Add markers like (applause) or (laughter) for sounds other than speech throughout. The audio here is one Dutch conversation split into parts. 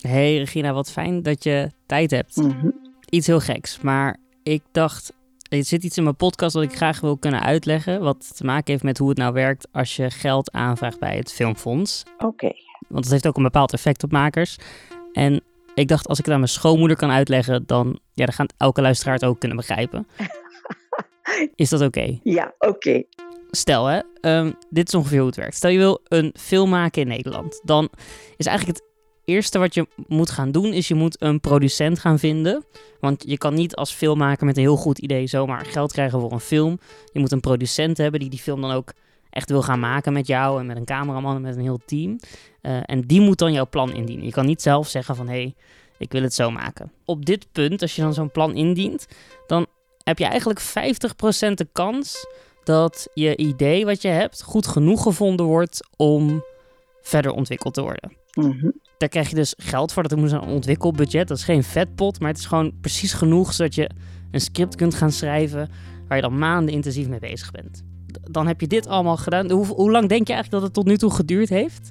Hey Regina, wat fijn dat je tijd hebt. Mhm. Iets heel geks, maar ik dacht, er zit iets in mijn podcast dat ik graag wil kunnen uitleggen. Wat te maken heeft met hoe het nou werkt als je geld aanvraagt bij het Filmfonds. Oké. Want het heeft ook een bepaald effect op makers. En ik dacht, als ik het aan mijn schoonmoeder kan uitleggen, dan, ja, dan gaat elke luisteraar het ook kunnen begrijpen. (laughs) Is dat oké? Ja, oké. Stel hè, ehm, dit is ongeveer hoe het werkt. Stel je wil een film maken in Nederland. Dan is eigenlijk het eerste wat je moet gaan doen, is je moet een producent gaan vinden. Want je kan niet als filmmaker met een heel goed idee zomaar geld krijgen voor een film. Je moet een producent hebben die die film dan ook echt wil gaan maken met jou en met een cameraman en met een heel team. Eh, en die moet dan jouw plan indienen. Je kan niet zelf zeggen van hé, hey, ik wil het zo maken. Op dit punt, als je dan zo'n plan indient, dan heb je eigenlijk 50% de kans dat je idee wat je hebt goed genoeg gevonden wordt om verder ontwikkeld te worden. Mhm. Daar krijg je dus geld voor. Dat moet een ontwikkelbudget. Dat is geen vetpot, maar het is gewoon precies genoeg zodat je een script kunt gaan schrijven waar je dan maanden intensief mee bezig bent. Dan heb je dit allemaal gedaan. Hoe, hoe lang denk je eigenlijk dat het tot nu toe geduurd heeft?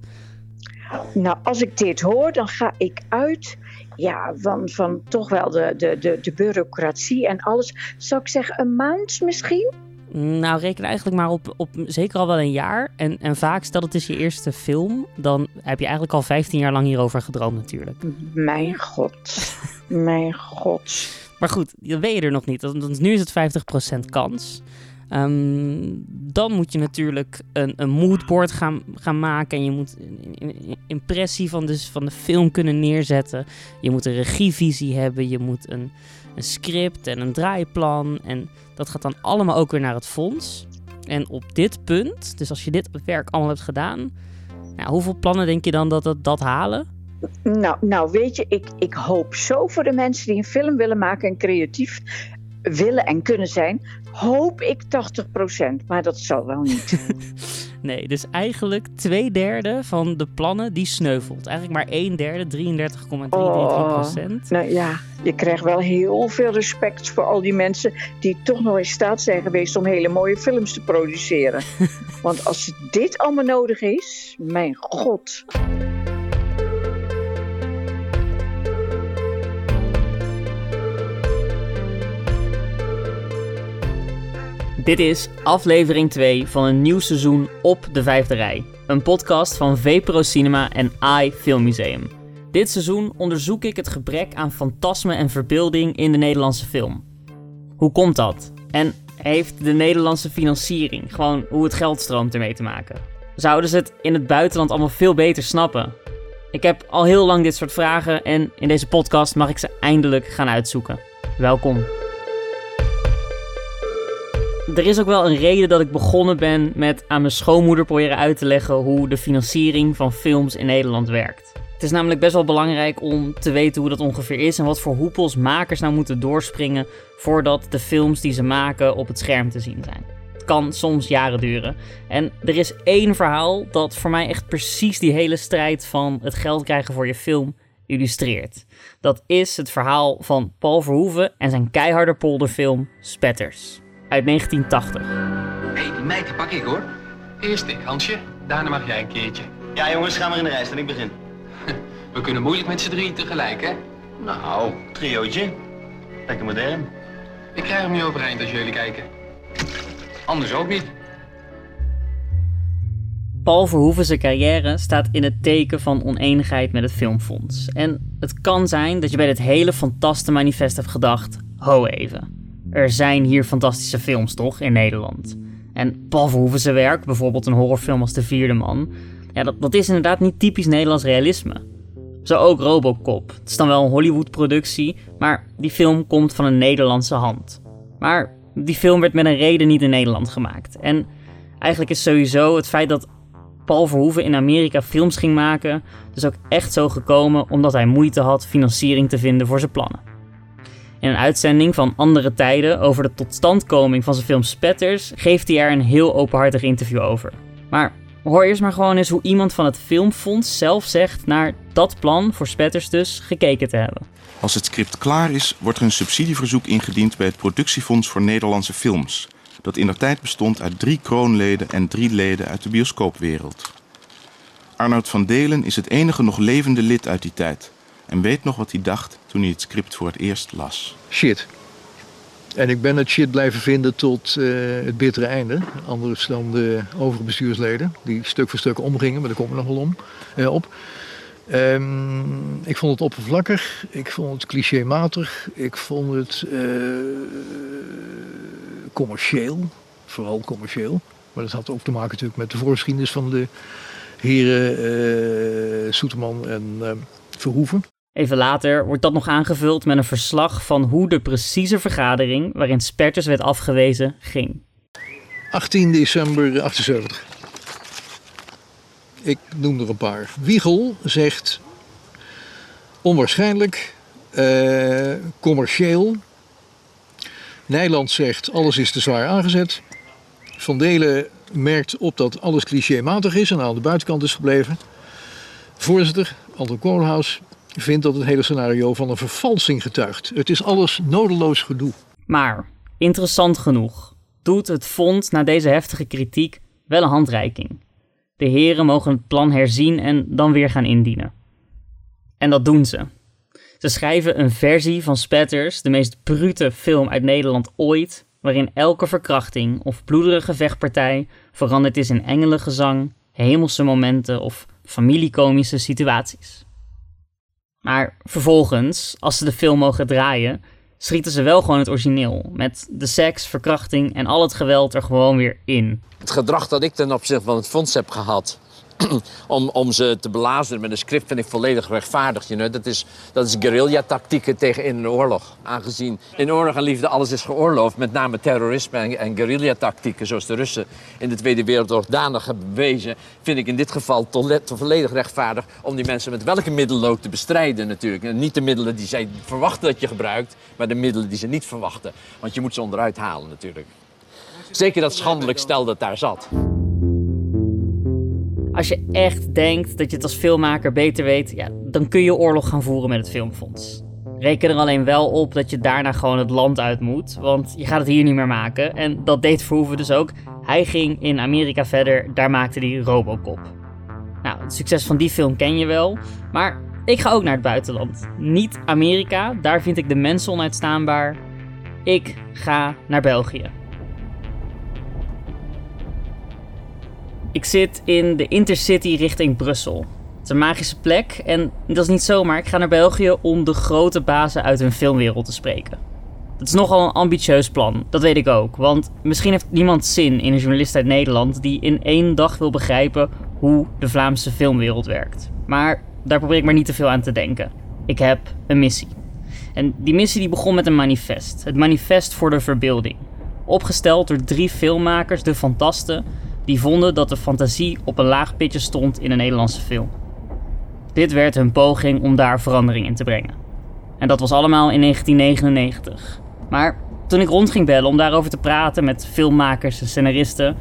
Nou, als ik dit hoor, dan ga ik uit ja, van, van toch wel de, de, de, de bureaucratie en alles. Zou ik zeggen, een maand misschien? Nou, reken eigenlijk maar op, op zeker al wel een jaar. En, en vaak, stel het is je eerste film, dan heb je eigenlijk al 15 jaar lang hierover gedroomd natuurlijk. Mijn god. (laughs) Mijn god. Maar goed, dan ben je er nog niet. Want nu is het 50% kans. Ehm, dan moet je natuurlijk een, een moodboard gaan, gaan maken. En je moet een, impressie van de, van de film kunnen neerzetten. Je moet een regievisie hebben. Je moet een, een script en een draaiplan. En dat gaat dan allemaal ook weer naar het fonds. En op dit punt, dus als je dit werk allemaal hebt gedaan... Nou, hoeveel plannen denk je dan dat het dat halen? Nou, nou weet je, ik, ik hoop zo voor de mensen die een film willen maken en creatief willen en kunnen zijn. Hoop ik 80%, maar dat zal wel niet. (laughs) Nee, dus eigenlijk twee derde van de plannen die sneuvelt. Eigenlijk maar een derde, 33,33 procent. Nou ja, je krijgt wel heel veel respect voor al die mensen die toch nog in staat zijn geweest om hele mooie films te produceren. (laughs) Want als dit allemaal nodig is, mijn god. Dit is aflevering 2 van een nieuw seizoen op de vijfde rij. Een podcast van VPRO Cinema en AI Filmmuseum. Dit seizoen onderzoek ik het gebrek aan fantasme en verbeelding in de Nederlandse film. Hoe komt dat? En heeft de Nederlandse financiering, gewoon hoe het geld stroomt, ermee te maken? Zouden ze het in het buitenland allemaal veel beter snappen? Ik heb al heel lang dit soort vragen en in deze podcast mag ik ze eindelijk gaan uitzoeken. Welkom. Er is ook wel een reden dat ik begonnen ben met aan mijn schoonmoeder proberen uit te leggen hoe de financiering van films in Nederland werkt. Het is namelijk best wel belangrijk om te weten hoe dat ongeveer is en wat voor hoepels makers nou moeten doorspringen voordat de films die ze maken op het scherm te zien zijn. Het kan soms jaren duren. En er is één verhaal dat voor mij echt precies die hele strijd van het geld krijgen voor je film illustreert. Dat is het verhaal van Paul Verhoeven en zijn keiharde polderfilm Spetters uit 1980. Hé, hey, die meid die pak ik hoor. Eerst ik, Hansje. Daarna mag jij een keertje. Ja jongens, ga maar in de rij staan, ik begin. (laughs) We kunnen moeilijk met z'n drieën tegelijk, hè? Nou, triootje. Lekker modern. Ik krijg hem niet overeind als jullie kijken. Anders ook niet. Paul Verhoeven zijn carrière staat in het teken van oneenigheid met het Filmfonds. En het kan zijn dat je bij dit hele fantastische manifest hebt gedacht: ho even. Er zijn hier fantastische films toch in Nederland? En Paul Verhoeven zijn werk, bijvoorbeeld een horrorfilm als De Vierde Man, ja, dat, dat is inderdaad niet typisch Nederlands realisme. Zo ook Robocop. Het is dan wel een Hollywood-productie, maar die film komt van een Nederlandse hand. Maar die film werd met een reden niet in Nederland gemaakt. En eigenlijk is sowieso het feit dat Paul Verhoeven in Amerika films ging maken, dus ook echt zo gekomen omdat hij moeite had financiering te vinden voor zijn plannen. In een uitzending van Andere Tijden over de totstandkoming van zijn film Spetters geeft hij er een heel openhartig interview over. Maar hoor eerst maar gewoon eens hoe iemand van het Filmfonds zelf zegt naar dat plan voor Spetters dus gekeken te hebben. Als het script klaar is, wordt er een subsidieverzoek ingediend bij het Productiefonds voor Nederlandse Films, dat in der tijd bestond uit drie kroonleden en drie leden uit de bioscoopwereld. Arnoud van Delen is het enige nog levende lid uit die tijd. En weet nog wat hij dacht toen hij het script voor het eerst las. Shit. En ik ben het shit blijven vinden tot eh, het bittere einde. Anders dan de overige bestuursleden, die stuk voor stuk omgingen, maar daar komen we nog wel om, eh, op. Ehm, ik vond het oppervlakkig, ik vond het clichématig, ik vond het eh, commercieel, vooral commercieel. Maar dat had ook te maken natuurlijk met de voorgeschiedenis van de heren Soeterman en Verhoeven. Even later wordt dat nog aangevuld met een verslag van hoe de precieze vergadering waarin Spertus werd afgewezen ging. 18 december 78. Ik noem er een paar. Wiegel zegt onwaarschijnlijk, eh, commercieel. Nijland zegt alles is te zwaar aangezet. Van Delen merkt op dat alles clichématig is en aan de buitenkant is gebleven. Voorzitter, Anton Koolhaus, vindt dat het hele scenario van een vervalsing getuigt. Het is alles nodeloos gedoe. Maar, interessant genoeg, doet het fonds na deze heftige kritiek wel een handreiking. De heren mogen het plan herzien en dan weer gaan indienen. En dat doen ze. Ze schrijven een versie van Spatters, de meest brute film uit Nederland ooit, waarin elke verkrachting of bloederige vechtpartij veranderd is in engelengezang, hemelse momenten of familiekomische situaties. Maar vervolgens, als ze de film mogen draaien, schieten ze wel gewoon het origineel. Met de seks, verkrachting en al het geweld er gewoon weer in. Het gedrag dat ik ten opzichte van het fonds heb gehad. (clears throat) om, om ze te belazeren met een script vind ik volledig rechtvaardig. You dat, is, dat is guerrilla-tactieken tegen in een oorlog. Aangezien in oorlog en liefde alles is geoorloofd, met name terrorisme en, en guerrilla-tactieken, zoals de Russen in de Tweede Wereldoorlog danig hebben bewezen, vind ik in dit geval to- to- volledig rechtvaardig om die mensen met welke middelen ook te bestrijden natuurlijk. Niet de middelen die zij verwachten dat je gebruikt, maar de middelen die ze niet verwachten. Want je moet ze onderuit halen natuurlijk. Zeker dat schandelijk stel dat daar zat. Als je echt denkt dat je het als filmmaker beter weet, ja, dan kun je oorlog gaan voeren met het Filmfonds. Reken er alleen wel op dat je daarna gewoon het land uit moet, want je gaat het hier niet meer maken. En dat deed Verhoeven dus ook. Hij ging in Amerika verder, daar maakte hij Robocop. Nou, het succes van die film ken je wel, maar ik ga ook naar het buitenland. Niet Amerika, daar vind ik de mensen onuitstaanbaar. Ik ga naar België. Ik zit in de Intercity richting Brussel. Het is een magische plek en dat is niet zomaar. Ik ga naar België om de grote bazen uit hun filmwereld te spreken. Dat is nogal een ambitieus plan, dat weet ik ook. Want misschien heeft niemand zin in een journalist uit Nederland die in één dag wil begrijpen hoe de Vlaamse filmwereld werkt. Maar daar probeer ik maar niet te veel aan te denken. Ik heb een missie. En die missie die begon met een manifest. Het manifest voor de verbeelding. Opgesteld door drie filmmakers, de fantasten, die vonden dat de fantasie op een laag pitje stond in een Nederlandse film. Dit werd hun poging om daar verandering in te brengen. En dat was allemaal in 1999. Maar toen ik rond ging bellen om daarover te praten met filmmakers en scenaristen,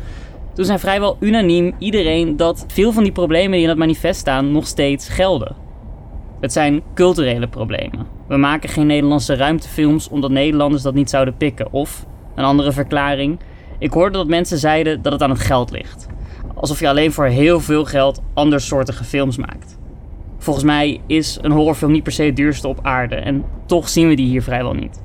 toen zei vrijwel unaniem iedereen dat veel van die problemen die in het manifest staan nog steeds gelden. Het zijn culturele problemen. We maken geen Nederlandse ruimtefilms omdat Nederlanders dat niet zouden pikken. Of, een andere verklaring, ik hoorde dat mensen zeiden dat het aan het geld ligt. Alsof je alleen voor heel veel geld andersoortige films maakt. Volgens mij is een horrorfilm niet per se het duurste op aarde en toch zien we die hier vrijwel niet.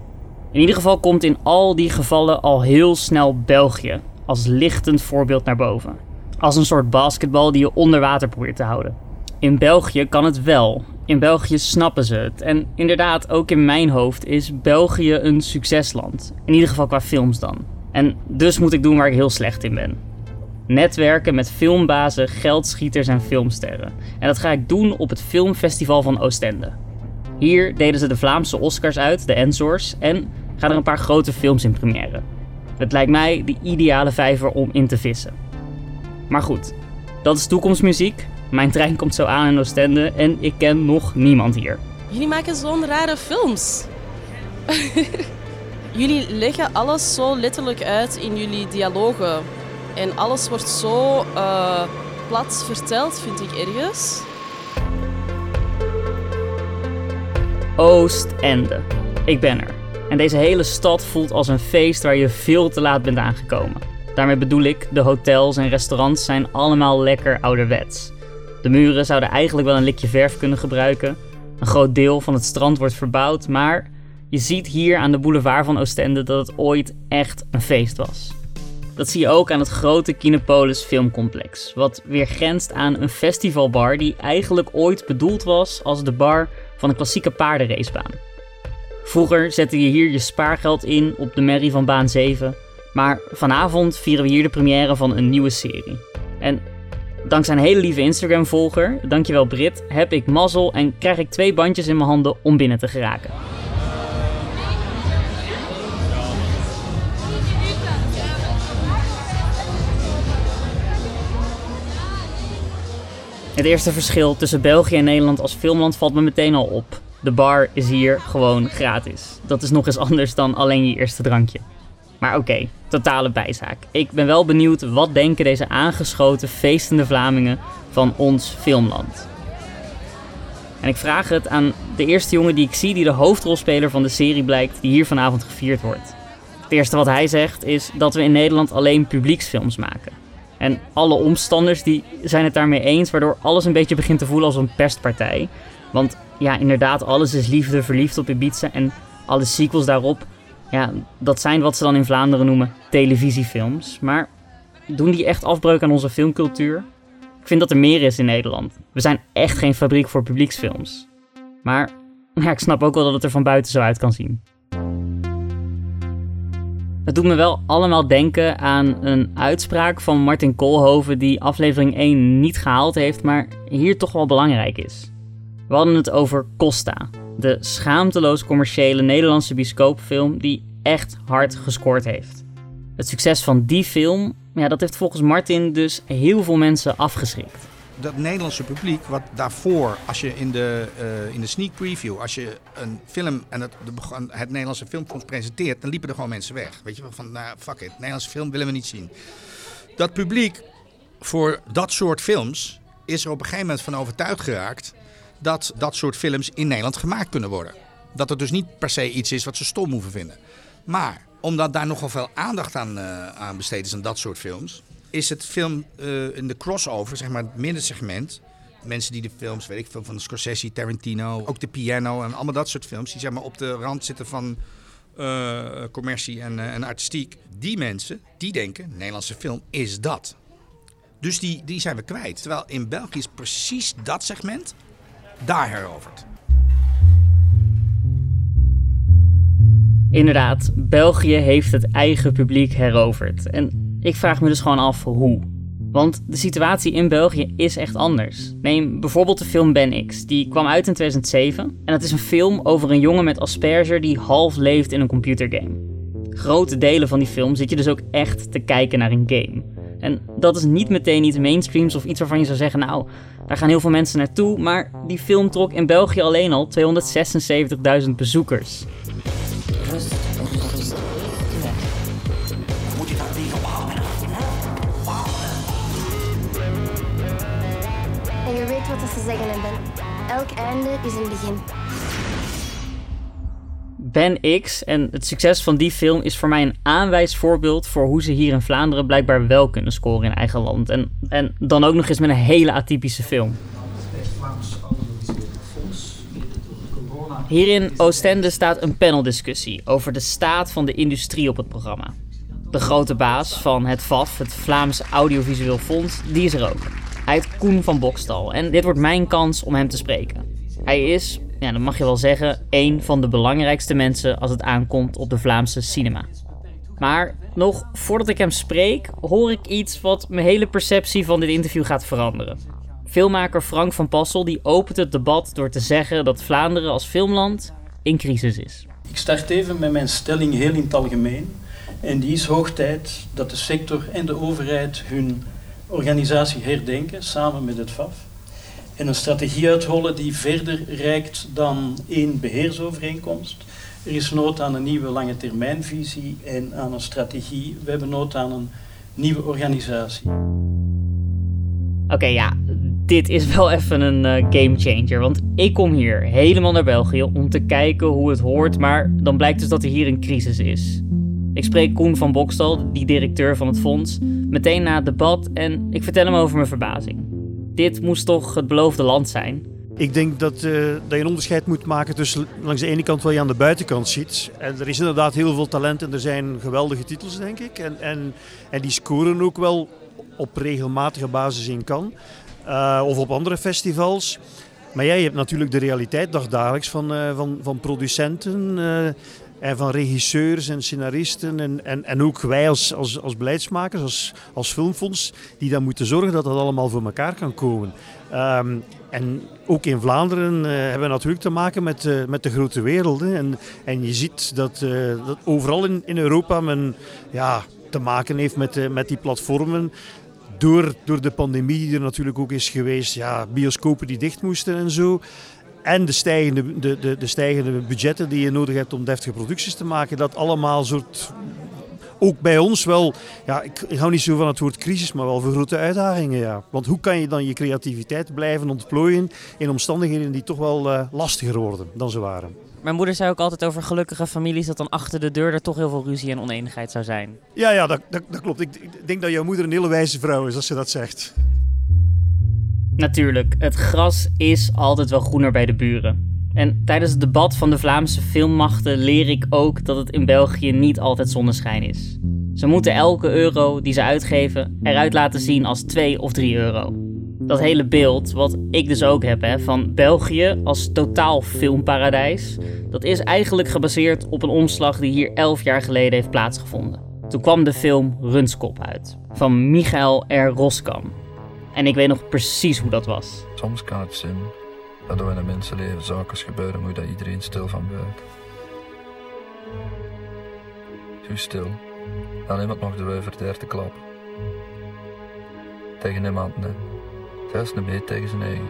In ieder geval komt in al die gevallen al heel snel België als lichtend voorbeeld naar boven. Als een soort basketbal die je onder water probeert te houden. In België kan het wel. In België snappen ze het. En inderdaad, ook in mijn hoofd is België een succesland. In ieder geval qua films dan. En dus moet ik doen waar ik heel slecht in ben. Netwerken met filmbazen, geldschieters en filmsterren. En dat ga ik doen op het Filmfestival van Oostende. Hier deden ze de Vlaamse Oscars uit, de Enzors, en gaan er een paar grote films in première. Het lijkt mij de ideale vijver om in te vissen. Maar goed, dat is toekomstmuziek. Mijn trein komt zo aan in Oostende en ik ken nog niemand hier. Jullie maken zo'n rare films. (laughs) jullie leggen alles zo letterlijk uit in jullie dialogen. En alles wordt zo eh, plat verteld, vind ik ergens. Oostende. Ik ben er. En deze hele stad voelt als een feest waar je veel te laat bent aangekomen. Daarmee bedoel ik, de hotels en restaurants zijn allemaal lekker ouderwets. De muren zouden eigenlijk wel een likje verf kunnen gebruiken, Een groot deel van het strand wordt verbouwd, maar je ziet hier aan de boulevard van Oostende dat het ooit echt een feest was. Dat zie je ook aan het grote Kinepolis filmcomplex, wat weer grenst aan een festivalbar die eigenlijk ooit bedoeld was als de bar van een klassieke paardenracebaan. Vroeger zette je hier je spaargeld in op de merrie van baan 7, maar vanavond vieren we hier de première van een nieuwe serie. En dankzij een hele lieve Instagram-volger, dankjewel Brit, heb ik mazzel en krijg ik twee bandjes in mijn handen om binnen te geraken. Het eerste verschil tussen België en Nederland als filmland valt me meteen al op. De bar is hier gewoon gratis. Dat is nog eens anders dan alleen je eerste drankje. Maar oké, totale bijzaak. Ik ben wel benieuwd wat denken deze aangeschoten feestende Vlamingen van ons filmland. En ik vraag het aan de eerste jongen die ik zie die de hoofdrolspeler van de serie blijkt die hier vanavond gevierd wordt. Het eerste wat hij zegt is dat we in Nederland alleen publieksfilms maken. En alle omstanders die zijn het daarmee eens, waardoor alles een beetje begint te voelen als een pestpartij. Want ja, inderdaad, alles is liefde, verliefd op Ibiza en alle sequels daarop. Ja, dat zijn wat ze dan in Vlaanderen noemen televisiefilms. Maar doen die echt afbreuk aan onze filmcultuur? Ik vind dat er meer is in Nederland. We zijn echt geen fabriek voor publieksfilms. Maar ja, ik snap ook wel dat het er van buiten zo uit kan zien. Het doet me wel allemaal denken aan een uitspraak van Martin Koolhoven die aflevering 1 niet gehaald heeft, maar hier toch wel belangrijk is. We hadden het over Costa, de schaamteloos commerciële Nederlandse bioscoopfilm die echt hard gescoord heeft. Het succes van die film, ja, dat heeft volgens Martin dus heel veel mensen afgeschrikt dat Nederlandse publiek, wat daarvoor, als je in de, uh, in de sneak preview, als je een film en het, de, het Nederlandse filmfonds presenteert, dan liepen er gewoon mensen weg. Weet je, van nou, fuck it, Nederlandse film willen we niet zien. Dat publiek voor dat soort films is er op een gegeven moment van overtuigd geraakt dat dat soort films in Nederland gemaakt kunnen worden. Dat het dus niet per se iets is wat ze stom hoeven vinden. Maar omdat daar nogal veel aandacht aan, uh, aan besteed is aan dat soort films, is het film uh, in de crossover, zeg maar het middensegment. Mensen die de films, weet ik veel, van Scorsese, Tarantino, ook de piano en allemaal dat soort films, die zeg maar op de rand zitten van uh, commercie en, uh, en artistiek. Die mensen, die denken, Nederlandse film is dat. Dus die, die zijn we kwijt. Terwijl in België is precies dat segment daar heroverd. Inderdaad, België heeft het eigen publiek heroverd. En ik vraag me dus gewoon af hoe. Want de situatie in België is echt anders. Neem bijvoorbeeld de film Ben X. Die kwam uit in 2007 en dat is een film over een jongen met Asperger die half leeft in een computergame. Grote delen van die film zit je dus ook echt te kijken naar een game. En dat is niet meteen iets mainstreams of iets waarvan je zou zeggen, nou, daar gaan heel veel mensen naartoe, maar die film trok in België alleen al 276.000 bezoekers. Ze zeggen hebben. Elk einde is een begin. Ben X en het succes van die film is voor mij een aanwijs voorbeeld voor hoe ze hier in Vlaanderen blijkbaar wel kunnen scoren in eigen land. En, en dan ook nog eens met een hele atypische film. Hier in Oostende staat een paneldiscussie over de staat van de industrie op het programma. De grote baas van het VAF, het Vlaams Audiovisueel Fonds, die is er ook. Hij heet Koen van Bokstal en dit wordt mijn kans om hem te spreken. Hij is, ja, dat mag je wel zeggen, een van de belangrijkste mensen als het aankomt op de Vlaamse cinema. Maar nog voordat ik hem spreek, hoor ik iets wat mijn hele perceptie van dit interview gaat veranderen. Filmmaker Frank van Passel die opent het debat door te zeggen dat Vlaanderen als filmland in crisis is. Ik start even met mijn stelling heel in het algemeen. En die is hoog tijd dat de sector en de overheid hun organisatie herdenken samen met het FAF. En een strategie uitrollen die verder reikt dan één beheersovereenkomst. Er is nood aan een nieuwe lange termijnvisie en aan een strategie. We hebben nood aan een nieuwe organisatie. Oké, ja, dit is wel even een uh, game changer. Want ik kom hier helemaal naar België om te kijken hoe het hoort. Maar dan blijkt dus dat er hier een crisis is. Ik spreek Koen van Bokstal, die directeur van het fonds, meteen na het debat en ik vertel hem over mijn verbazing. Dit moest toch het beloofde land zijn? Ik denk dat, uh, dat je een onderscheid moet maken tussen langs de ene kant wat je aan de buitenkant ziet. En er is inderdaad heel veel talent en er zijn geweldige titels, denk ik. En, en, en die scoren ook wel op regelmatige basis in kan. Uh, of op andere festivals. Maar jij hebt natuurlijk de realiteit dagdagelijks van, uh, van, van producenten en van regisseurs en scenaristen. En, en, en ook wij als, als, als beleidsmakers, als, als filmfonds, die dan moeten zorgen dat dat allemaal voor elkaar kan komen. Um, en ook in Vlaanderen uh, hebben we natuurlijk te maken met, uh, met de grote wereld. En, en je ziet dat, uh, dat overal in, in Europa men ja, te maken heeft met, met die platformen. Door, door de pandemie die er natuurlijk ook is geweest. Ja, bioscopen die dicht moesten en zo. En de stijgende, de, de, de stijgende budgetten die je nodig hebt om deftige producties te maken. Dat allemaal soort ook bij ons wel, ja, ik, hou niet zo van het woord crisis, maar wel voor grote uitdagingen. Ja. Want hoe kan je dan je creativiteit blijven ontplooien in omstandigheden die toch wel uh, lastiger worden dan ze waren? Mijn moeder zei ook altijd over gelukkige families dat dan achter de deur er toch heel veel ruzie en oneenigheid zou zijn. Ja, ja dat, dat, dat klopt. Ik, ik denk dat jouw moeder een hele wijze vrouw is als ze dat zegt. Natuurlijk, het gras is altijd wel groener bij de buren. En tijdens het debat van de Vlaamse filmmachten leer ik ook dat het in België niet altijd zonneschijn is. Ze moeten elke euro die ze uitgeven eruit laten zien als 2 of 3 euro. Dat hele beeld, wat ik dus ook heb hè, van België als totaal filmparadijs, dat is eigenlijk gebaseerd op een omslag die hier 11 jaar geleden heeft plaatsgevonden. Toen kwam de film Runskop uit, van Michael R. Roskam. En ik weet nog precies hoe dat was. Soms kan het zin dat er in een mensenleven zaken gebeuren, moet dat iedereen stil van buiten. Zo stil, dan iemand nog de wuiver der te klappen. Tegen niemand, nee. Zelfs niet mee tegen zijn eigen.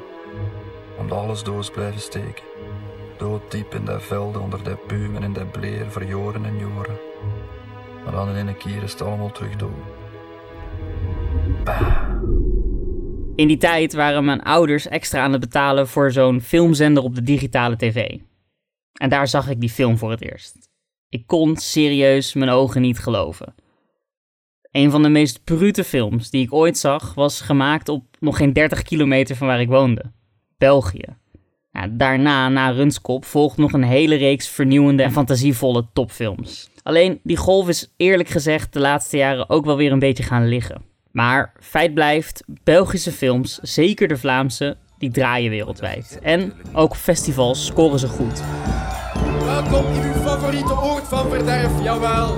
Omdat alles doos blijven steken. Dood diep in de velden, onder de bomen en de bleer, verjoren en joren. Maar dan in een keer is het allemaal terug dood. Bah. In die tijd waren mijn ouders extra aan het betalen voor zo'n filmzender op de digitale tv. En daar zag ik die film voor het eerst. Ik kon serieus mijn ogen niet geloven. Een van de meest brute films die ik ooit zag was gemaakt op nog geen 30 kilometer van waar ik woonde. België. daarna, na Runskop, volgt nog een hele reeks vernieuwende en fantasievolle topfilms. Alleen die golf is eerlijk gezegd de laatste jaren ook wel weer een beetje gaan liggen. Maar feit blijft, Belgische films, zeker de Vlaamse, die draaien wereldwijd. En ook festivals scoren ze goed. Welkom in uw favoriete oord van verderf, jawel.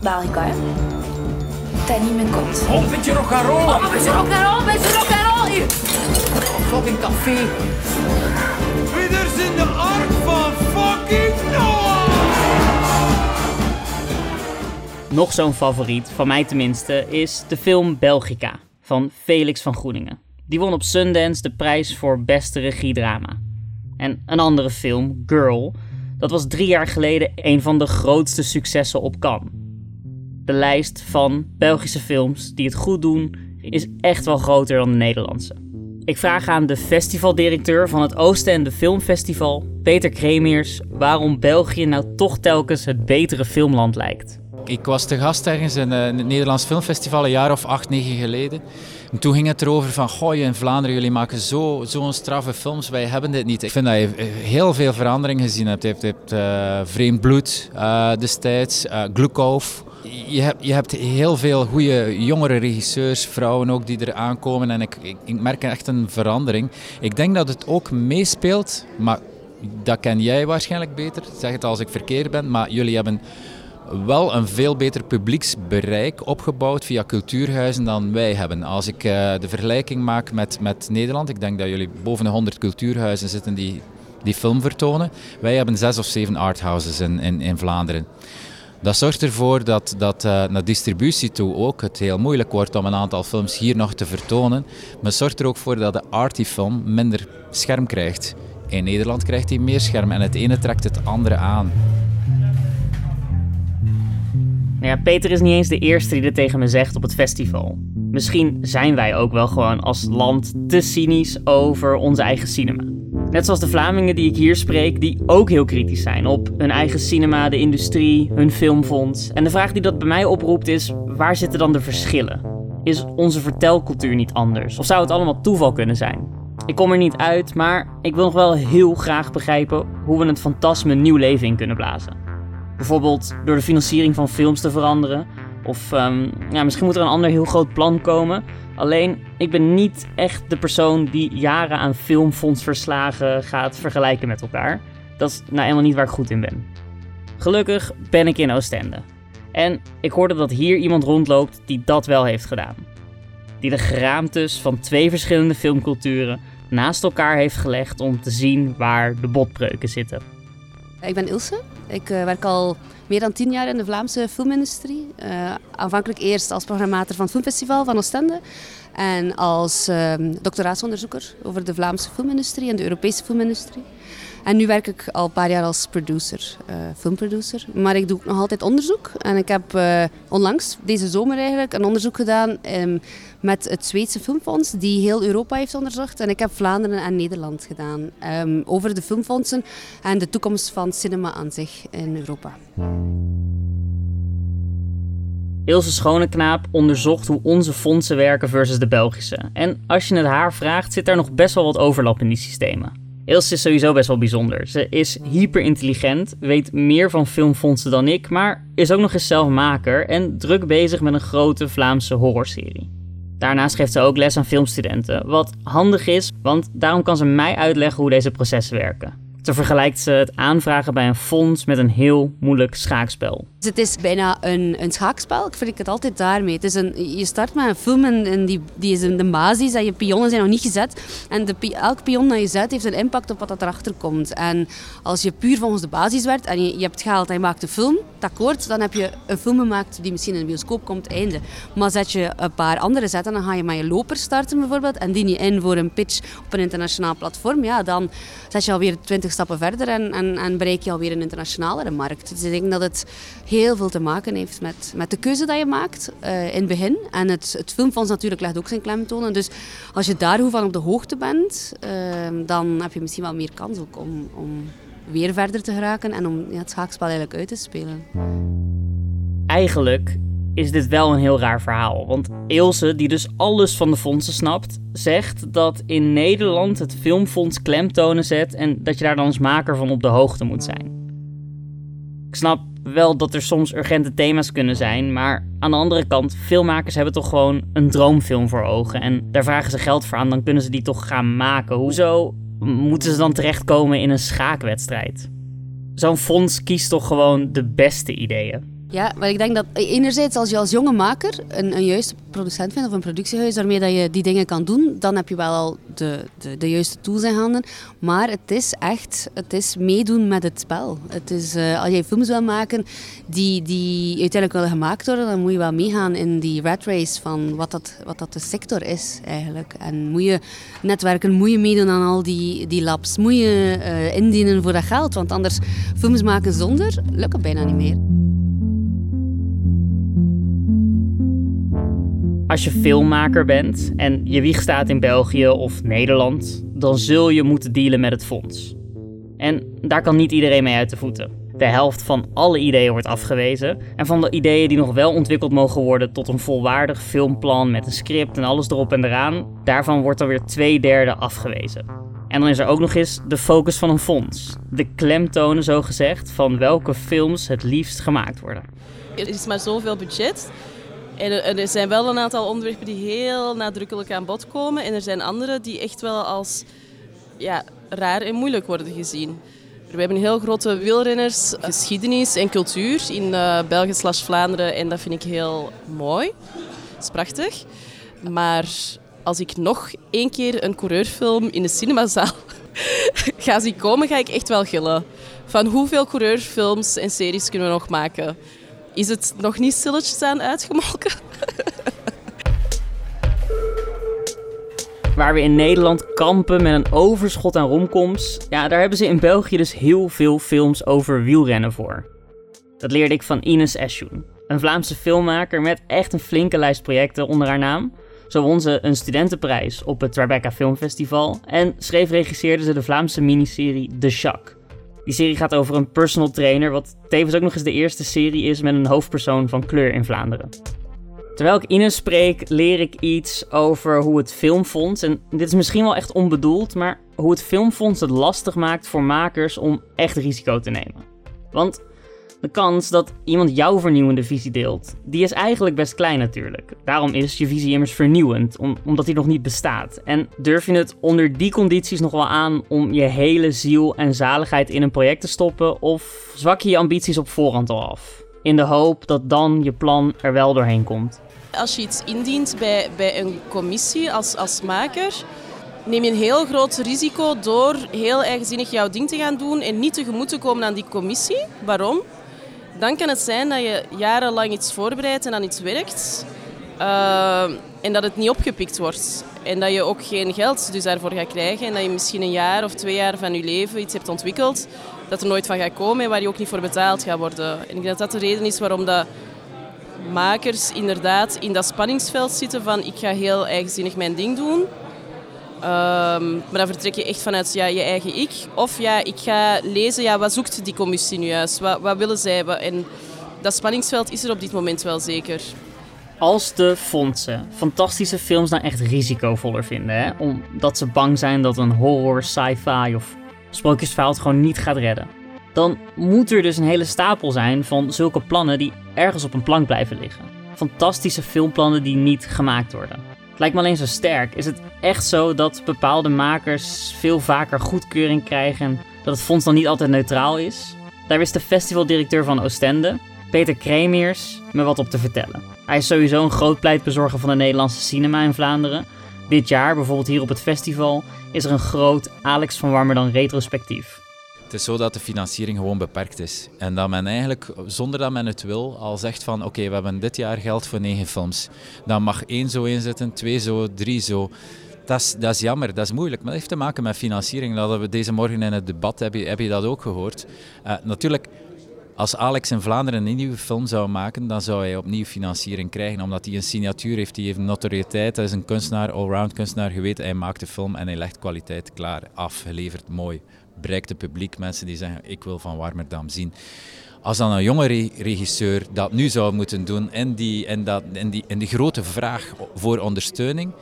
Belgica, hè? Dat niet mijn kont. Oh, een beetje rock and roll. Oh, een beetje rock and roll, een beetje rock and roll. Hier. Fucking café. Wieders in de ark Nog zo'n favoriet, van mij tenminste, is de film Belgica van Felix van Groeningen. Die won op Sundance de prijs voor beste regiedrama. En een andere film, Girl, dat was drie jaar geleden een van de grootste successen op Cannes. De lijst van Belgische films die het goed doen is echt wel groter dan de Nederlandse. Ik vraag aan de festivaldirecteur van het Oostende Filmfestival, Peter Kremiers, waarom België nou toch telkens het betere filmland lijkt. Ik was te gast ergens in, uh, het Nederlands Filmfestival een jaar of acht, negen geleden. En toen ging het erover van, goh, in Vlaanderen, jullie maken zo'n zo straffe films, wij hebben dit niet. Ik vind dat je heel veel verandering gezien hebt. Je hebt, uh, Vreemd Bloed destijds, uh. Je hebt, je hebt heel veel goede jongere regisseurs, vrouwen ook, die er aankomen. En ik, ik, ik merk echt een verandering. Ik denk dat het ook meespeelt, maar dat ken jij waarschijnlijk beter. Zeg het als ik verkeerd ben, maar jullie hebben wel een veel beter publieksbereik opgebouwd via cultuurhuizen dan wij hebben. Als ik uh, de vergelijking maak met, met Nederland, ik denk dat jullie boven de 100 cultuurhuizen zitten die, die film vertonen. Wij hebben zes of zeven arthouses in, in, in Vlaanderen. Dat zorgt ervoor dat, dat uh, naar distributie toe ook het heel moeilijk wordt om een aantal films hier nog te vertonen. Maar zorgt er ook voor dat de arty film minder scherm krijgt. In Nederland krijgt hij meer scherm en het ene trekt het andere aan. Nou ja, Peter is niet eens de eerste die dit tegen me zegt op het festival. Misschien zijn wij ook wel gewoon als land te cynisch over onze eigen cinema. Net zoals de Vlamingen die ik hier spreek, die ook heel kritisch zijn op hun eigen cinema, de industrie, hun filmfonds. En de vraag die dat bij mij oproept is: waar zitten dan de verschillen? Is onze vertelcultuur niet anders? Of zou het allemaal toeval kunnen zijn? Ik kom er niet uit, maar ik wil nog wel heel graag begrijpen hoe we het fantasme nieuw leven in kunnen blazen. Bijvoorbeeld door de financiering van films te veranderen. Of ehm, ja, misschien moet er een ander heel groot plan komen. Alleen, ik ben niet echt de persoon die jaren aan filmfondsverslagen gaat vergelijken met elkaar. Dat is nou helemaal niet waar ik goed in ben. Gelukkig ben ik in Oostende. En ik hoorde dat hier iemand rondloopt die dat wel heeft gedaan. Die de geraamtes van twee verschillende filmculturen naast elkaar heeft gelegd om te zien waar de botbreuken zitten. Ik ben Ilse. Ik uh, werk al meer dan tien jaar in de Vlaamse filmindustrie. Uh, aanvankelijk eerst als programmator van het Filmfestival van Oostende. En als uh, doctoraatsonderzoeker over de Vlaamse filmindustrie en de Europese filmindustrie. En nu werk ik al een paar jaar als producer, uh, filmproducer. Maar ik doe nog altijd onderzoek. En ik heb uh, onlangs, deze zomer eigenlijk, een onderzoek gedaan um, met het Zweedse Filmfonds, die heel Europa heeft onderzocht. En ik heb Vlaanderen en Nederland gedaan. Um, over de filmfondsen en de toekomst van cinema aan zich in Europa. Ilse Schoneknaap onderzocht hoe onze fondsen werken versus de Belgische. En als je het haar vraagt, zit daar nog best wel wat overlap in die systemen. Ilse is sowieso best wel bijzonder. Ze is hyper intelligent, weet meer van filmfondsen dan ik, maar is ook nog eens zelf maker en druk bezig met een grote Vlaamse horrorserie. Daarnaast geeft ze ook les aan filmstudenten, wat handig is, want daarom kan ze mij uitleggen hoe deze processen werken. Zo vergelijkt ze het aanvragen bij een fonds met een heel moeilijk schaakspel. Dus het is bijna een, een schaakspel. Ik vind het altijd daarmee. Het is een, je start met een film en, die, die is in de basis en je pionnen zijn nog niet gezet. En de, elk pion dat je zet heeft een impact op wat dat erachter komt. En als je puur volgens de basis werkt en je, hebt geld en je maakt een film, akkoord, dan heb je een film gemaakt die misschien in de bioscoop komt, einde. Maar zet je een paar andere zetten, dan ga je met je loper starten bijvoorbeeld en dien je in voor een pitch op een internationaal platform, ja, dan zet je alweer 20 stappen verder en, en, en bereik je alweer een internationalere markt. Dus ik denk dat het heel veel te maken heeft met, met de keuze die je maakt uh, in het begin. En het, het filmfonds natuurlijk legt ook zijn klemtonen. Dus als je daar goed van op de hoogte bent, uh, dan heb je misschien wel meer kans ook om, om weer verder te geraken en om ja, het schaakspel eigenlijk uit te spelen. Eigenlijk is dit wel een heel raar verhaal. Want Ilse, die dus alles van de fondsen snapt, zegt dat in Nederland het filmfonds klemtonen zet en dat je daar dan als maker van op de hoogte moet zijn. Ik snap wel dat er soms urgente thema's kunnen zijn, maar aan de andere kant, filmmakers hebben toch gewoon een droomfilm voor ogen en daar vragen ze geld voor aan, dan kunnen ze die toch gaan maken. Hoezo moeten ze dan terechtkomen in een schaakwedstrijd? Zo'n fonds kiest toch gewoon de beste ideeën. Ja, maar ik denk dat enerzijds als je als jonge maker een, een juiste producent vindt of een productiehuis waarmee dat je die dingen kan doen, dan heb je wel al de, de, de juiste tools in handen. Maar het is echt, het is meedoen met het spel. Het is, uh, als je films wil maken die, die uiteindelijk willen gemaakt worden, dan moet je wel meegaan in die rat race van wat dat, wat dat de sector is eigenlijk. En moet je netwerken, moet je meedoen aan al die, die labs, moet je uh, indienen voor dat geld, want anders films maken zonder lukt het bijna niet meer. Als je filmmaker bent en je wieg staat in België of Nederland, dan zul je moeten dealen met het fonds. En daar kan niet iedereen mee uit de voeten. De helft van alle ideeën wordt afgewezen. En van de ideeën die nog wel ontwikkeld mogen worden tot een volwaardig filmplan met een script en alles erop en eraan, daarvan wordt er weer twee derde afgewezen. En dan is er ook nog eens de focus van een fonds. De klemtonen, zo gezegd, van welke films het liefst gemaakt worden. Er is maar zoveel budget. Er zijn wel een aantal onderwerpen die heel nadrukkelijk aan bod komen. En er zijn andere die echt wel als ja, raar en moeilijk worden gezien. We hebben heel grote wielrenners, geschiedenis en cultuur in uh, België slash Vlaanderen. En dat vind ik heel mooi. Dat is prachtig. Maar als ik nog één keer een coureurfilm in de cinemazaal (laughs) ga zien komen, ga ik echt wel gillen. Van hoeveel coureurfilms en series kunnen we nog maken? Is het nog niet stilletjes aan uitgemolken. Waar we in Nederland kampen met een overschot aan romcoms, ja, daar hebben ze in België dus heel veel films over wielrennen voor. Dat leerde ik van Ines Eschoen, een Vlaamse filmmaker met echt een flinke lijst projecten onder haar naam. Zo won ze een studentenprijs op het Tribeca Filmfestival en schreef regisseerde ze de Vlaamse miniserie The Shock. Die serie gaat over een personal trainer, wat tevens ook nog eens de eerste serie is met een hoofdpersoon van kleur in Vlaanderen. Terwijl ik Ines spreek, leer ik iets over hoe het Filmfonds, en dit is misschien wel echt onbedoeld, maar hoe het Filmfonds het lastig maakt voor makers om echt risico te nemen. Want de kans dat iemand jouw vernieuwende visie deelt, die is eigenlijk best klein natuurlijk. Daarom is je visie immers vernieuwend, omdat die nog niet bestaat. En durf je het onder die condities nog wel aan om je hele ziel en zaligheid in een project te stoppen, of zwak je je ambities op voorhand al af? In de hoop dat dan je plan er wel doorheen komt. Als je iets indient bij, bij een commissie als, als maker, neem je een heel groot risico door heel eigenzinnig jouw ding te gaan doen en niet tegemoet te komen aan die commissie. Waarom? Dan kan het zijn dat je jarenlang iets voorbereidt en dan iets werkt uh, en dat het niet opgepikt wordt. En dat je ook geen geld dus daarvoor gaat krijgen en dat je misschien een jaar of twee jaar van je leven iets hebt ontwikkeld dat er nooit van gaat komen en waar je ook niet voor betaald gaat worden. En ik denk dat dat de reden is waarom dat makers inderdaad in dat spanningsveld zitten van ik ga heel eigenzinnig mijn ding doen. Um, maar dan vertrek je echt vanuit ja, je eigen ik. Of ja, ik ga lezen, ja, wat zoekt die commissie nu juist? Wat, wat willen zij? En dat spanningsveld is er op dit moment wel zeker. Als de fondsen fantastische films nou echt risicovoller vinden, hè? omdat ze bang zijn dat een horror, sci-fi of sprookjesverhaal gewoon niet gaat redden, dan moet er dus een hele stapel zijn van zulke plannen die ergens op een plank blijven liggen. Fantastische filmplannen die niet gemaakt worden. Het lijkt me alleen zo sterk. Is het echt zo dat bepaalde makers veel vaker goedkeuring krijgen en dat het fonds dan niet altijd neutraal is? Daar wist de festivaldirecteur van Oostende, Peter Kremiers, me wat op te vertellen. Hij is sowieso een groot pleitbezorger van de Nederlandse cinema in Vlaanderen. Dit jaar, bijvoorbeeld hier op het festival, is er een groot Alex van Warmerdam retrospectief. Is zo dat de financiering gewoon beperkt is. En dat men eigenlijk, zonder dat men het wil, al zegt van oké, we hebben dit jaar geld voor negen films. Dan mag één zo inzetten, twee zo, drie zo. Dat is, dat is jammer, dat is moeilijk. Maar dat heeft te maken met financiering. Dat we deze morgen in het debat, heb je, heb je dat ook gehoord. Uh, natuurlijk, als Alex in Vlaanderen een nieuwe film zou maken, dan zou hij opnieuw financiering krijgen, omdat hij een signatuur heeft, die heeft notoriëteit. Hij is een kunstenaar, allround kunstenaar, geweten. Hij maakt de film en hij legt kwaliteit klaar, afgeleverd, mooi. Bereikt het publiek, mensen die zeggen, ik wil van Warmerdam zien. Als dan een jonge regisseur dat nu zou moeten doen in die, in dat, in die, in die grote vraag voor ondersteuning,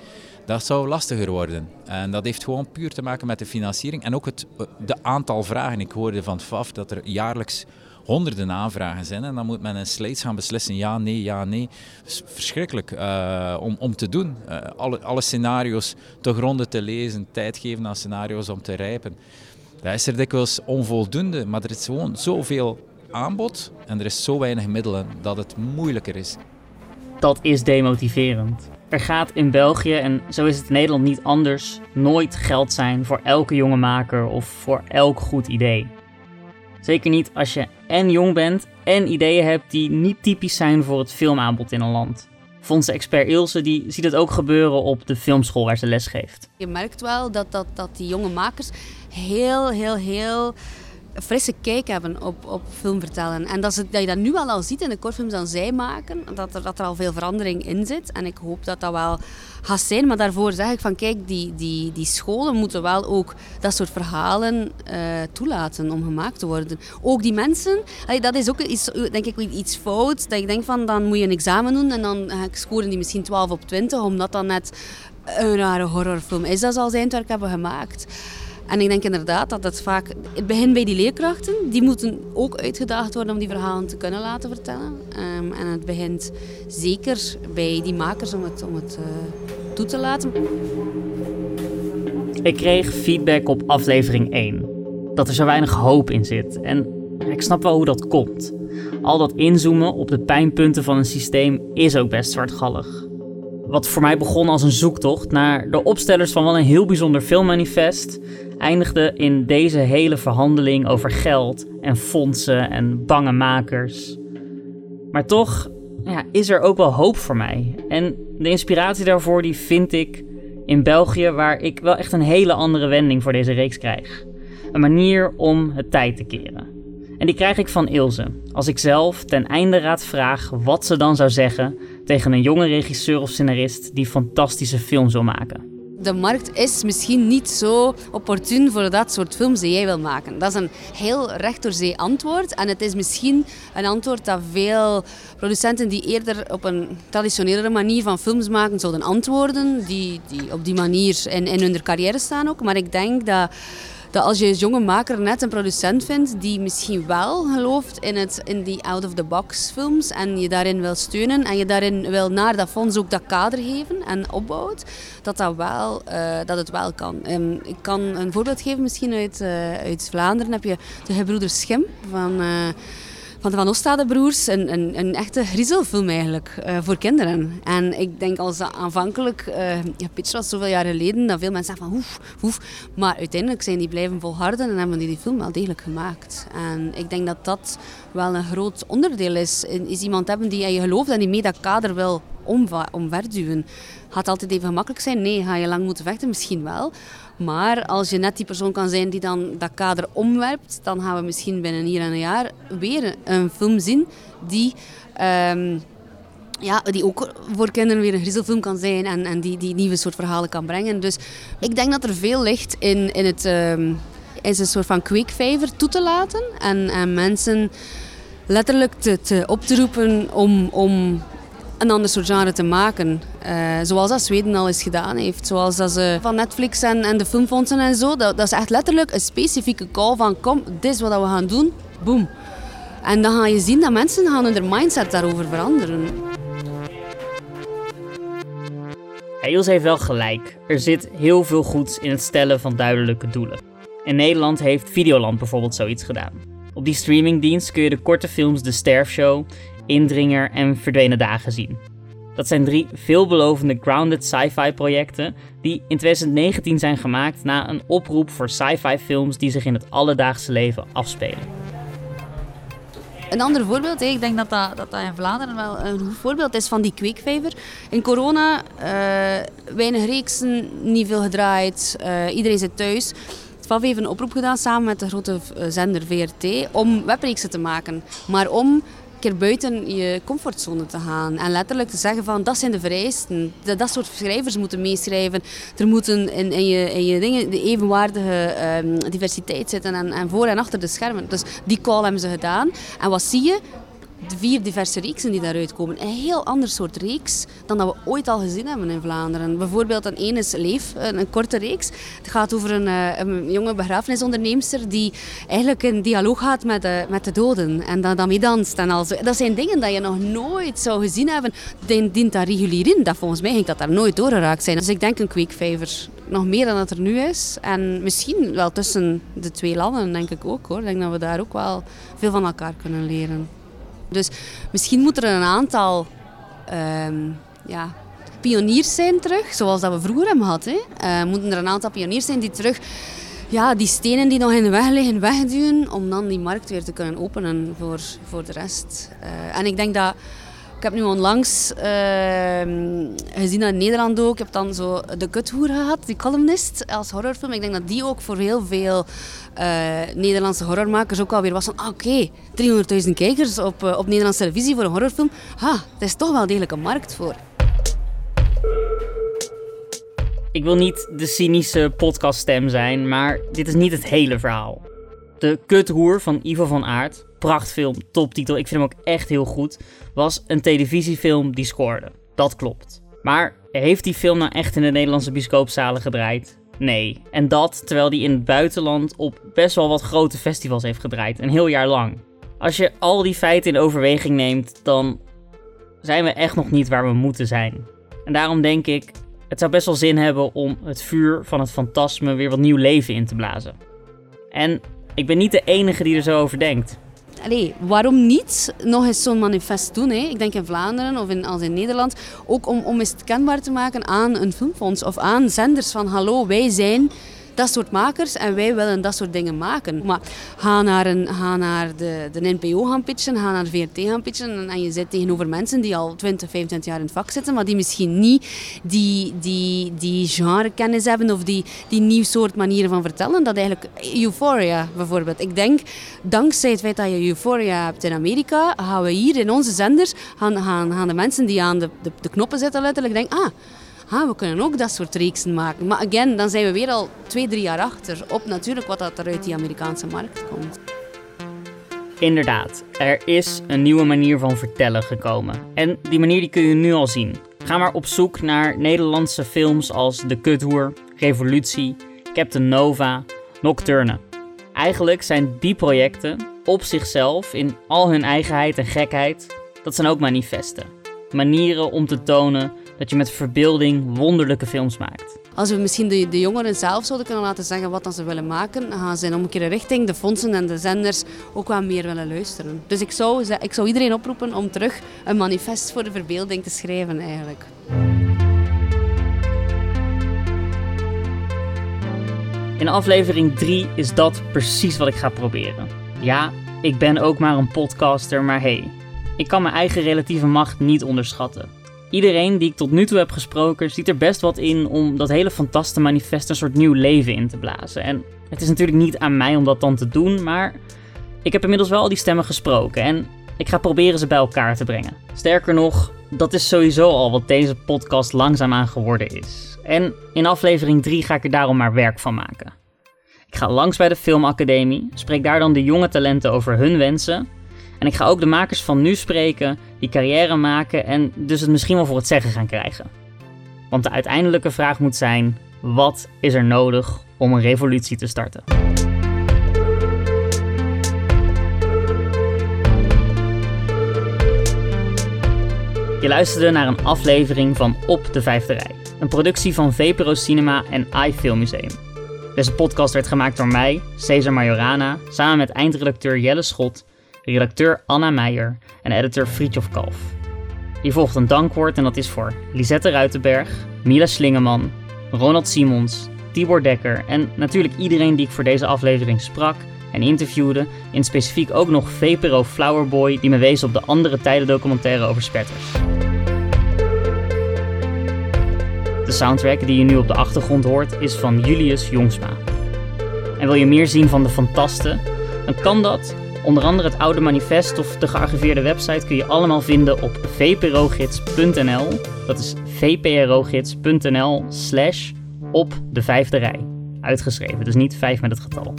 dat zou lastiger worden. En dat heeft gewoon puur te maken met de financiering en ook het de aantal vragen. Ik hoorde van FAF dat er jaarlijks honderden aanvragen zijn. En dan moet men in slates gaan beslissen ja, nee, ja, nee. is verschrikkelijk uh, om, om te doen. Uh, alle, alle scenario's te gronden te lezen, tijd geven aan scenario's om te rijpen. Dat is er dikwijls onvoldoende, maar er is gewoon zoveel aanbod en er is zo weinig middelen dat het moeilijker is. Dat is demotiverend. Er gaat in België, en zo is het in Nederland niet anders, nooit geld zijn voor elke jonge maker of voor elk goed idee. Zeker niet als je en jong bent en ideeën hebt die niet typisch zijn voor het filmaanbod in een land. Fondse-expert Ilse die ziet het ook gebeuren op de filmschool waar ze les geeft. Je merkt wel dat, dat, dat die jonge makers heel, heel, heel frisse kijk hebben op, op film vertellen. En dat, dat je dat nu al, al ziet in de kortfilms die zij maken, dat er, dat er al veel verandering in zit. En ik hoop dat dat wel gaat zijn. Maar daarvoor zeg ik van kijk, die, die, die scholen moeten wel ook dat soort verhalen uh, toelaten om gemaakt te worden. Ook die mensen, dat is ook iets, denk ik iets fout. Dat ik denk van dan moet je een examen doen en dan scoren die misschien 12 op 20, omdat dat net een rare horrorfilm is dat ze als eindwerk hebben gemaakt. En ik denk inderdaad dat het vaak... Het begint bij die leerkrachten. Die moeten ook uitgedaagd worden om die verhalen te kunnen laten vertellen. Um, en het begint zeker bij die makers om het, om het uh, toe te laten. Ik kreeg feedback op aflevering 1. Dat er zo weinig hoop in zit. En ik snap wel hoe dat komt. Al dat inzoomen op de pijnpunten van een systeem is ook best zwartgallig. Wat voor mij begon als een zoektocht naar de opstellers van wel een heel bijzonder filmmanifest, eindigde in deze hele verhandeling over geld en fondsen en bange makers. Maar toch ja, is er ook wel hoop voor mij. En de inspiratie daarvoor die vind ik in België, waar ik wel echt een hele andere wending voor deze reeks krijg. Een manier om het tijd te keren. En die krijg ik van Ilse. Als ik zelf ten einde raad vraag wat ze dan zou zeggen tegen een jonge regisseur of scenarist die fantastische films wil maken. de markt is misschien niet zo opportun voor dat soort films die jij wil maken. Dat is een heel recht door zee antwoord. En het is misschien een antwoord dat veel producenten die eerder op een traditionele manier van films maken zouden antwoorden, die, die op die manier in, in hun carrière staan ook. Maar ik denk dat dat als je als jonge maker net een producent vindt die misschien wel gelooft in, het, in die out-of-the-box films en je daarin wil steunen en je daarin wil naar dat fonds ook dat kader geven en opbouwt, dat, dat, wel, uh, dat het wel kan. Um, ik kan een voorbeeld geven misschien uit, uh, uit Vlaanderen. heb je de gebroeders Schim van... Van de Van Oostade broers. Een, een, een echte griezelfilm eigenlijk, uh, voor kinderen. En ik denk als dat aanvankelijk uh, gepitcht was zoveel jaar geleden, dat veel mensen zeggen van oef, oef. Maar uiteindelijk zijn die blijven volharden en hebben die die film wel degelijk gemaakt. En ik denk dat dat wel een groot onderdeel is. Is iemand hebben die aan je gelooft en die mee dat kader wil omverduwen. Gaat altijd even gemakkelijk zijn? Nee. Ga je lang moeten vechten? Misschien wel. Maar als je net die persoon kan zijn die dan dat kader omwerpt, dan gaan we misschien binnen hier en een jaar weer een film zien die, um, ja, die ook voor kinderen weer een griezelfilm kan zijn en, en die, die nieuwe soort verhalen kan brengen. Dus ik denk dat er veel ligt in, in het um, is een soort van kweekvijver toe te laten en, en mensen letterlijk te, te op te roepen om, om een ander soort genre te maken. Uh, zoals dat Zweden al eens gedaan heeft. Zoals dat ze van Netflix en, en de filmfondsen en zo. Dat, dat is echt letterlijk een specifieke call van kom, dit is wat we gaan doen. Boom. En dan ga je zien dat mensen gaan hun mindset daarover veranderen. Heeft wel gelijk. Er zit heel veel goeds in het stellen van duidelijke doelen. In Nederland heeft Videoland bijvoorbeeld zoiets gedaan. Op die streamingdienst kun je de korte films De Sterfshow Indringer en Verdwenen Dagen zien. Dat zijn drie veelbelovende grounded sci-fi projecten die in 2019 zijn gemaakt na een oproep voor sci-fi films die zich in het alledaagse leven afspelen. Een ander voorbeeld, ik denk dat dat, dat dat in Vlaanderen wel een goed voorbeeld is van die kweekvijver. In corona, uh, weinig reeksen, niet veel gedraaid, uh, iedereen zit thuis. FAF heeft een oproep gedaan samen met de grote eh, zender VRT om webreeksen te maken. Maar om buiten je comfortzone te gaan. En letterlijk te zeggen van, dat zijn de vereisten. Dat, dat soort schrijvers moeten meeschrijven. Er moeten in, in, je, in je dingen de evenwaardige um, diversiteit zitten. En, en voor en achter de schermen. Dus die call hebben ze gedaan. En wat zie je? De vier diverse reeksen die daaruit komen. Een heel ander soort reeks dan dat we ooit al gezien hebben in Vlaanderen. Bijvoorbeeld een ene is Leef, een, korte reeks. Het gaat over een, eh, een jonge begrafenisonderneemster die eigenlijk in dialoog gaat met de, met de doden en dan daarmee danst. En al Dat zijn dingen dat je nog nooit zou gezien hebben. Die dient daar regulier in. Dat volgens mij ging dat daar nooit doorgeraakt zijn. Dus ik denk een kweekvijver. Nog meer dan dat er nu is. En misschien wel tussen de twee landen, denk ik ook hoor. Ik denk dat we daar ook wel veel van elkaar kunnen leren. Dus misschien moet er een aantal um, ja, pioniers zijn terug, zoals dat we vroeger hebben gehad. Uh, moeten er een aantal pioniers zijn die terug ja, die stenen die nog in de weg liggen wegduwen, om dan die markt weer te kunnen openen voor, voor de rest. Uh, en ik denk dat ik heb nu onlangs uh, gezien in Nederland ook. Ik heb dan zo De Kuthoer gehad, die columnist, als horrorfilm. Ik denk dat die ook voor heel veel uh, Nederlandse horrormakers ook alweer was van... Ah, oké, okay, 300.000 kijkers op, uh, op Nederlandse televisie voor een horrorfilm. Ha, er is toch wel degelijk een markt voor. Ik wil niet de cynische podcaststem zijn, maar dit is niet het hele verhaal. De Kuthoer van Ivo van Aert, prachtfilm, toptitel, ik vind hem ook echt heel goed, was een televisiefilm die scoorde. Dat klopt. Maar heeft die film nou echt in de Nederlandse bioscoopzalen gedraaid? Nee. En dat terwijl die in het buitenland op best wel wat grote festivals heeft gedraaid, een heel jaar lang. Als je al die feiten in overweging neemt, dan zijn we echt nog niet waar we moeten zijn. En daarom denk ik, het zou best wel zin hebben om het vuur van het fantasme weer wat nieuw leven in te blazen. En ik ben niet de enige die er zo over denkt. Allee, waarom niet nog eens zo'n manifest doen? Hè? Ik denk in Vlaanderen of in, als in Nederland. Ook om, om eens kenbaar te maken aan een filmfonds of aan zenders van hallo, wij zijn dat soort makers en wij willen dat soort dingen maken. Maar ga naar, een, ga naar de, de NPO gaan pitchen, ga naar VRT gaan pitchen en, je zit tegenover mensen die al 20, 25 jaar in het vak zitten, maar die misschien niet die, die, die genrekennis hebben of die, die nieuw soort manieren van vertellen. Dat eigenlijk Euphoria bijvoorbeeld. Ik denk, dankzij het feit dat je Euphoria hebt in Amerika, gaan we hier in onze zenders, gaan, gaan, gaan de mensen die aan de, de, de knoppen zitten letterlijk denken, ah, we kunnen ook dat soort reeksen maken. Maar again, dan zijn we weer al twee, drie jaar achter op natuurlijk wat dat er uit die Amerikaanse markt komt. Inderdaad, er is een nieuwe manier van vertellen gekomen. En die manier die kun je nu al zien. Ga maar op zoek naar Nederlandse films als De Kuthoer, Revolutie, Captain Nova, Nocturne. Eigenlijk zijn die projecten op zichzelf, in al hun eigenheid en gekheid, dat zijn ook manifesten. Manieren om te tonen dat je met verbeelding wonderlijke films maakt. Als we misschien de, de jongeren zelf zouden kunnen laten zeggen wat dan ze willen maken, dan gaan ze in omgekeerde richting de fondsen en de zenders ook wat meer willen luisteren. Dus ik zou, ik zou iedereen oproepen om terug een manifest voor de verbeelding te schrijven eigenlijk. In aflevering 3 is dat precies wat ik ga proberen. Ja, ik ben ook maar een podcaster, maar hey, ik kan mijn eigen relatieve macht niet onderschatten. Iedereen die ik tot nu toe heb gesproken ziet er best wat in om dat hele fantastische manifest een soort nieuw leven in te blazen. En het is natuurlijk niet aan mij om dat dan te doen, maar ik heb inmiddels wel al die stemmen gesproken en ik ga proberen ze bij elkaar te brengen. Sterker nog, dat is sowieso al wat deze podcast langzaamaan geworden is. En in aflevering 3 ga ik er daarom maar werk van maken. Ik ga langs bij de Filmacademie, spreek daar dan de jonge talenten over hun wensen. En ik ga ook de makers van nu spreken, die carrière maken en dus het misschien wel voor het zeggen gaan krijgen. Want de uiteindelijke vraag moet zijn: wat is er nodig om een revolutie te starten? Je luisterde naar een aflevering van Op de Vijfde Rij, een productie van VPRO Cinema en iFilm Museum. Deze podcast werd gemaakt door mij, Cesar Majorana, samen met eindredacteur Jelle Schot, redacteur Anna Meijer en editor Friedjof Kalf. Hier volgt een dankwoord en dat is voor Lisette Ruitenberg, Mila Slingeman, Ronald Simons, Tibor Dekker en natuurlijk iedereen die ik voor deze aflevering sprak en interviewde, in specifiek ook nog VPRO Flowerboy die me wees op de andere tijden documentaire over spetters. De soundtrack die je nu op de achtergrond hoort is van Julius Jongsma. En wil je meer zien van de fantasten? Dan kan dat. Onder andere het oude manifest of de gearchiveerde website kun je allemaal vinden op vprogids.nl. Dat is vprogids.nl slash op de vijfde rij. Uitgeschreven, dus niet vijf met het getal.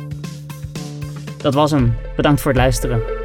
Dat was hem. Bedankt voor het luisteren.